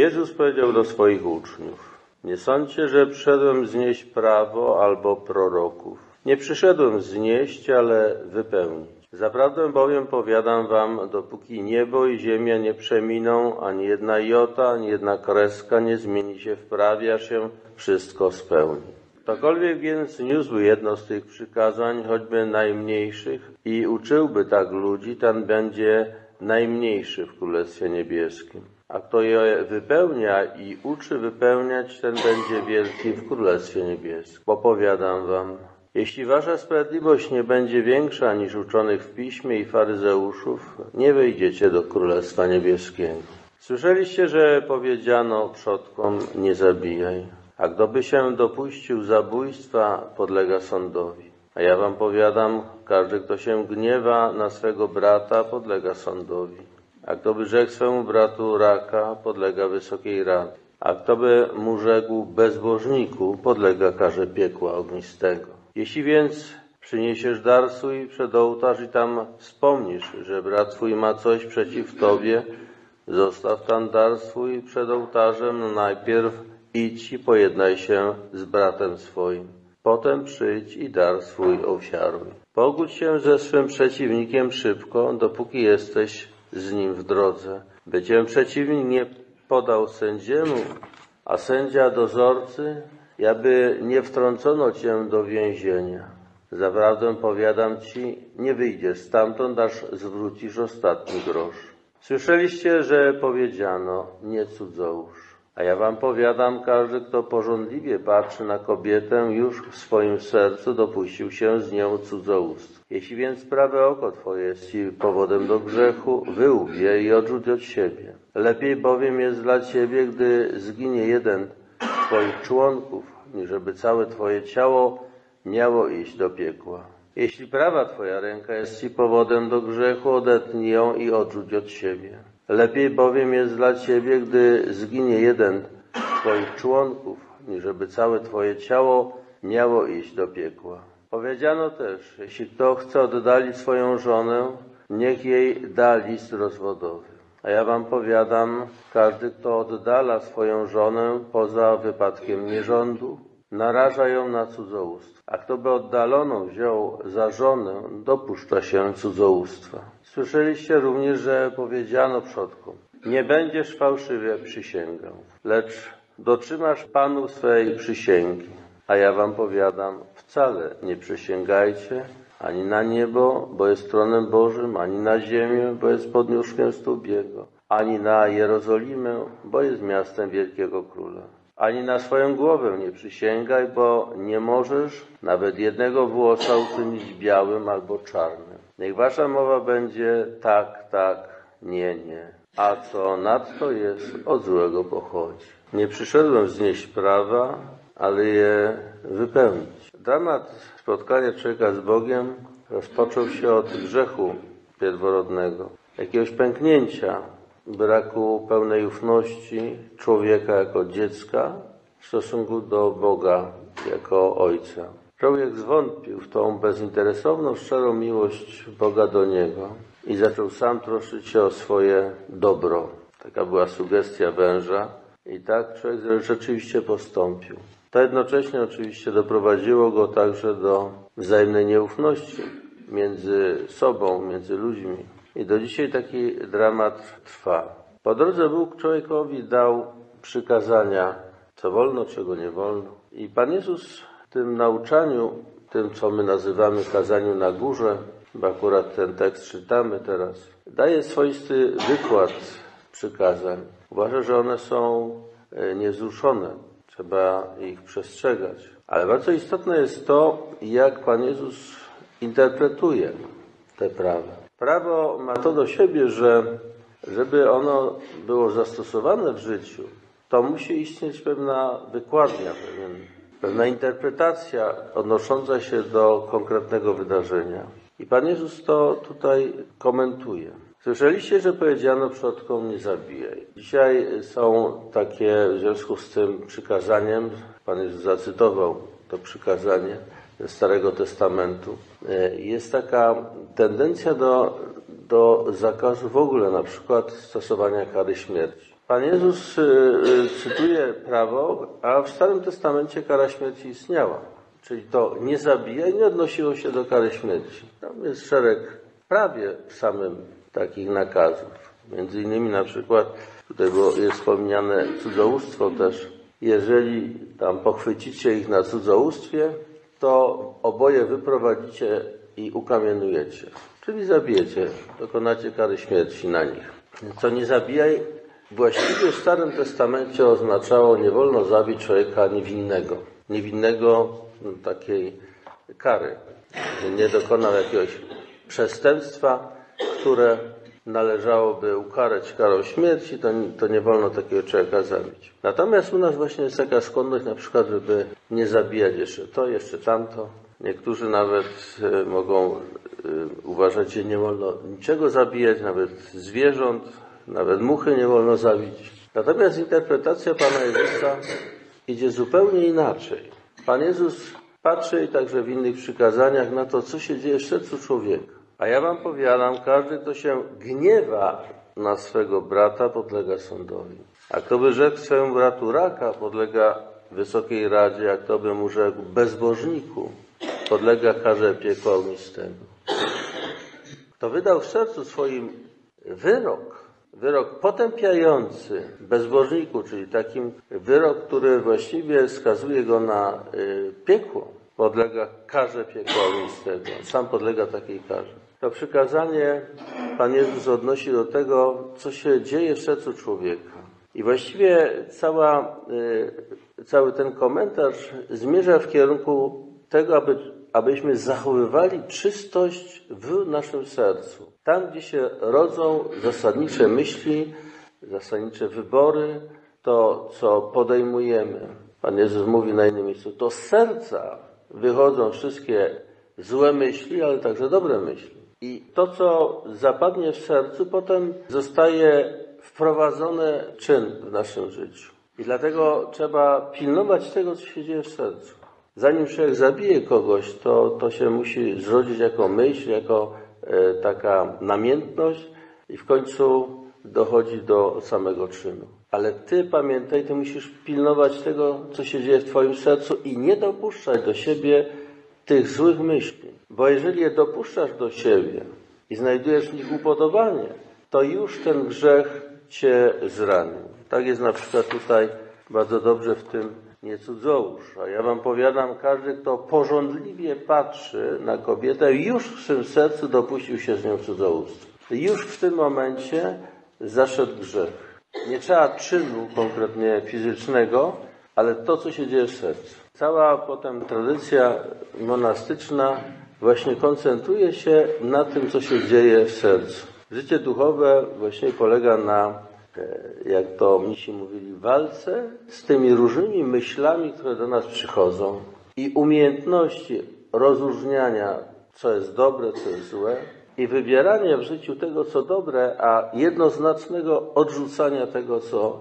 Jezus powiedział do swoich uczniów, nie sądźcie, że przyszedłem znieść prawo albo proroków. Nie przyszedłem znieść, ale wypełnić. Zaprawdę bowiem powiadam wam, dopóki niebo i ziemia nie przeminą, ani jedna jota, ani jedna kreska nie zmieni się w prawie, się wszystko spełni. Ktokolwiek więc niósł jedno z tych przykazań, choćby najmniejszych, i uczyłby tak ludzi, ten będzie najmniejszy w Królestwie Niebieskim. A kto je wypełnia i uczy wypełniać, ten będzie wielki w Królestwie Niebieskim. Popowiadam wam, jeśli wasza sprawiedliwość nie będzie większa niż uczonych w piśmie i faryzeuszów, nie wejdziecie do Królestwa Niebieskiego. Słyszeliście, że powiedziano przodkom, nie zabijaj. A kto by się dopuścił zabójstwa, podlega sądowi. A ja wam powiadam, każdy, kto się gniewa na swego brata, podlega sądowi. A kto by rzekł swemu bratu raka, podlega wysokiej rady. A kto by mu rzekł bezbożniku, podlega karze piekła ognistego. Jeśli więc przyniesiesz dar swój przed ołtarz i tam wspomnisz, że brat twój ma coś przeciw tobie, zostaw tam dar swój przed ołtarzem, najpierw idź i pojednaj się z bratem swoim. Potem przyjdź i dar swój ofiaruj. Pogódź się ze swym przeciwnikiem szybko, dopóki jesteś z nim w drodze. By cię przeciwnik nie podał sędziemu, a sędzia dozorcy, aby nie wtrącono cię do więzienia. Zaprawdę powiadam ci, nie wyjdziesz stamtąd, aż zwrócisz ostatni grosz. Słyszeliście, że powiedziano, nie cudzołóż. A ja wam powiadam, każdy, kto porządliwie patrzy na kobietę, już w swoim sercu dopuścił się z nią cudzołóstw. Jeśli więc prawe oko twoje jest ci powodem do grzechu, wyłów je i odrzuć od siebie. Lepiej bowiem jest dla ciebie, gdy zginie jeden z twoich członków, niżeby całe twoje ciało miało iść do piekła. Jeśli prawa twoja ręka jest ci powodem do grzechu, odetnij ją i odrzuć od siebie. Lepiej bowiem jest dla ciebie, gdy zginie jeden z twoich członków, niżeby całe twoje ciało miało iść do piekła. Powiedziano też, jeśli kto chce oddalić swoją żonę, niech jej da list rozwodowy. A ja wam powiadam, każdy, kto oddala swoją żonę poza wypadkiem nierządu, naraża ją na cudzołóstwo. A kto by oddaloną wziął za żonę, dopuszcza się cudzołóstwa. Słyszeliście również, że powiedziano przodkom, nie będziesz fałszywie przysięgał, lecz dotrzymasz Panu swej przysięgi. A ja wam powiadam, wcale nie przysięgajcie ani na niebo, bo jest tronem Bożym, ani na ziemię, bo jest podnióżkiem stóp Jego, ani na Jerozolimę, bo jest miastem wielkiego króla. Ani na swoją głowę nie przysięgaj, bo nie możesz nawet jednego włosa uczynić białym albo czarnym. Niech wasza mowa będzie tak, tak, nie, nie. A co nadto jest, od złego pochodzi. Nie przyszedłem znieść prawa, ale je wypełnić. Dramat spotkania człowieka z Bogiem rozpoczął się od grzechu pierworodnego, jakiegoś pęknięcia, braku pełnej ufności człowieka jako dziecka w stosunku do Boga jako Ojca. Człowiek zwątpił w tą bezinteresowną, szczerą miłość Boga do niego i zaczął sam troszczyć się o swoje dobro. Taka była sugestia węża i tak człowiek rzeczywiście postąpił. To jednocześnie oczywiście doprowadziło go także do wzajemnej nieufności między sobą, między ludźmi. I do dzisiaj taki dramat trwa. Po drodze Bóg człowiekowi dał przykazania, co wolno, czego nie wolno. I Pan Jezus w tym nauczaniu, tym co my nazywamy kazaniu na górze, bo akurat ten tekst czytamy teraz, daje swoisty wykład przykazań. Uważa, że one są niezruszone. Trzeba ich przestrzegać. Ale bardzo istotne jest to, jak Pan Jezus interpretuje te prawa. Prawo ma to do siebie, że żeby ono było zastosowane w życiu, to musi istnieć pewna wykładnia, pewna interpretacja odnosząca się do konkretnego wydarzenia. I Pan Jezus to tutaj komentuje. Słyszeliście, że powiedziano przodkom nie zabijaj. Dzisiaj są takie w związku z tym przykazaniem, Pan Jezus zacytował to przykazanie Starego Testamentu. Jest taka tendencja do, do zakazu w ogóle na przykład stosowania kary śmierci. Pan Jezus y, y, cytuje prawo, a w Starym Testamencie kara śmierci istniała. Czyli to nie zabijaj nie odnosiło się do kary śmierci. Tam jest szereg prawie samym takich nakazów. Między innymi na przykład, tutaj było, jest wspomniane cudzołóstwo też. Jeżeli tam pochwycicie ich na cudzołóstwie, to oboje wyprowadzicie i ukamienujecie. Czyli zabijecie, dokonacie kary śmierci na nich. Co nie zabijaj, właściwie w Starym Testamencie oznaczało nie wolno zabić człowieka niewinnego. Niewinnego no, takiej kary. Nie dokonał jakiegoś przestępstwa, które należałoby ukarać karą śmierci, to, to nie wolno takiego człowieka zabić. Natomiast u nas właśnie jest taka skłonność na przykład, żeby nie zabijać jeszcze to, jeszcze tamto. Niektórzy nawet e, mogą e, uważać, że nie wolno niczego zabijać, nawet zwierząt, nawet muchy nie wolno zabić. Natomiast interpretacja Pana Jezusa idzie zupełnie inaczej. Pan Jezus patrzy także w innych przykazaniach na to, co się dzieje w sercu człowieka. A ja wam powiadam, każdy, kto się gniewa na swego brata, podlega sądowi. A kto by rzekł swemu bratu raka, podlega Wysokiej Radzie, a kto by mu rzekł bezbożniku, podlega karze piekła ognistego. Kto wydał w sercu swoim wyrok, wyrok potępiający bezbożniku, czyli takim wyrok, który właściwie skazuje go na y, piekło, podlega karze piekła ognistego. Sam podlega takiej karze. To przykazanie Pan Jezus odnosi do tego, co się dzieje w sercu człowieka. I właściwie cała, y, cały ten komentarz zmierza w kierunku tego, aby, abyśmy zachowywali czystość w naszym sercu. Tam, gdzie się rodzą zasadnicze myśli, zasadnicze wybory, to, co podejmujemy. Pan Jezus mówi na innym miejscu, to z serca wychodzą wszystkie złe myśli, ale także dobre myśli. I to, co zapadnie w sercu, potem zostaje wprowadzone czyn w naszym życiu. I dlatego trzeba pilnować tego, co się dzieje w sercu. Zanim człowiek zabije kogoś, to, to się musi zrodzić jako myśl, jako e, taka namiętność i w końcu dochodzi do samego czynu. Ale ty pamiętaj, ty musisz pilnować tego, co się dzieje w twoim sercu i nie dopuszczać do siebie tych złych myśli. Bo jeżeli je dopuszczasz do siebie i znajdujesz w nich upodobanie, to już ten grzech cię zranił. Tak jest na przykład tutaj bardzo dobrze w tym nie cudzołóż. A ja wam powiadam, każdy, kto porządliwie patrzy na kobietę, już w swym sercu dopuścił się z nią cudzołóstwa. Już w tym momencie zaszedł grzech. Nie trzeba czynu konkretnie fizycznego, ale to, co się dzieje w sercu. Cała potem tradycja monastyczna właśnie koncentruje się na tym, co się dzieje w sercu. Życie duchowe właśnie polega na, e, jak to mnisi mówili, walce z tymi różnymi myślami, które do nas przychodzą i umiejętności rozróżniania, co jest dobre, co jest złe i wybierania w życiu tego, co dobre, a jednoznacznego odrzucania tego, co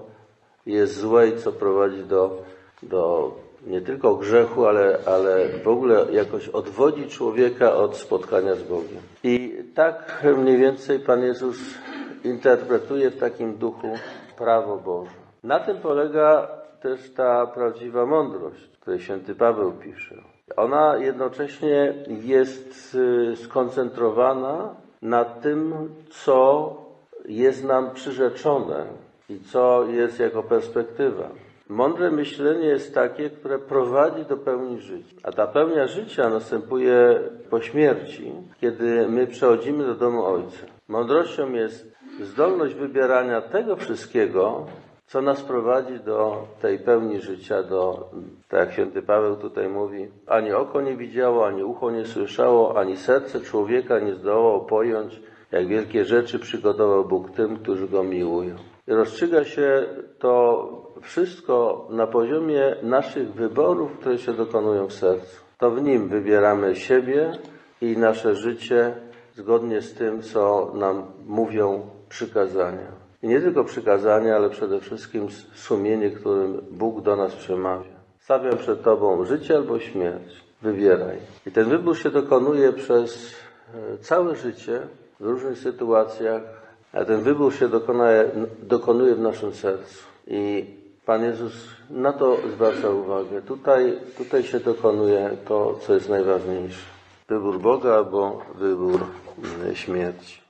jest złe i co prowadzi do, do nie tylko grzechu, ale, ale w ogóle jakoś odwodzi człowieka od spotkania z Bogiem. I tak mniej więcej Pan Jezus interpretuje w takim duchu prawo Boże. Na tym polega też ta prawdziwa mądrość, której święty Paweł pisze. Ona jednocześnie jest y, skoncentrowana na tym, co jest nam przyrzeczone i co jest jako perspektywa. Mądre myślenie jest takie, które prowadzi do pełni życia. A ta pełnia życia następuje po śmierci, kiedy my przechodzimy do domu Ojca. Mądrością jest zdolność wybierania tego wszystkiego, co nas prowadzi do tej pełni życia, do, tak jak święty Paweł tutaj mówi, ani oko nie widziało, ani ucho nie słyszało, ani serce człowieka nie zdołało pojąć, jak wielkie rzeczy przygotował Bóg tym, którzy Go miłują. Rozstrzyga się to wszystko na poziomie naszych wyborów, które się dokonują w sercu. To w nim wybieramy siebie i nasze życie zgodnie z tym, co nam mówią przykazania. I nie tylko przykazania, ale przede wszystkim sumienie, którym Bóg do nas przemawia. Stawiam przed Tobą życie albo śmierć. Wybieraj. I ten wybór się dokonuje przez e, całe życie w różnych sytuacjach A ten wybór się dokonuje, dokonuje w naszym sercu. I Pan Jezus na to zwraca uwagę. Tutaj, tutaj się dokonuje to, co jest najważniejsze. Wybór Boga albo wybór mm, śmierci.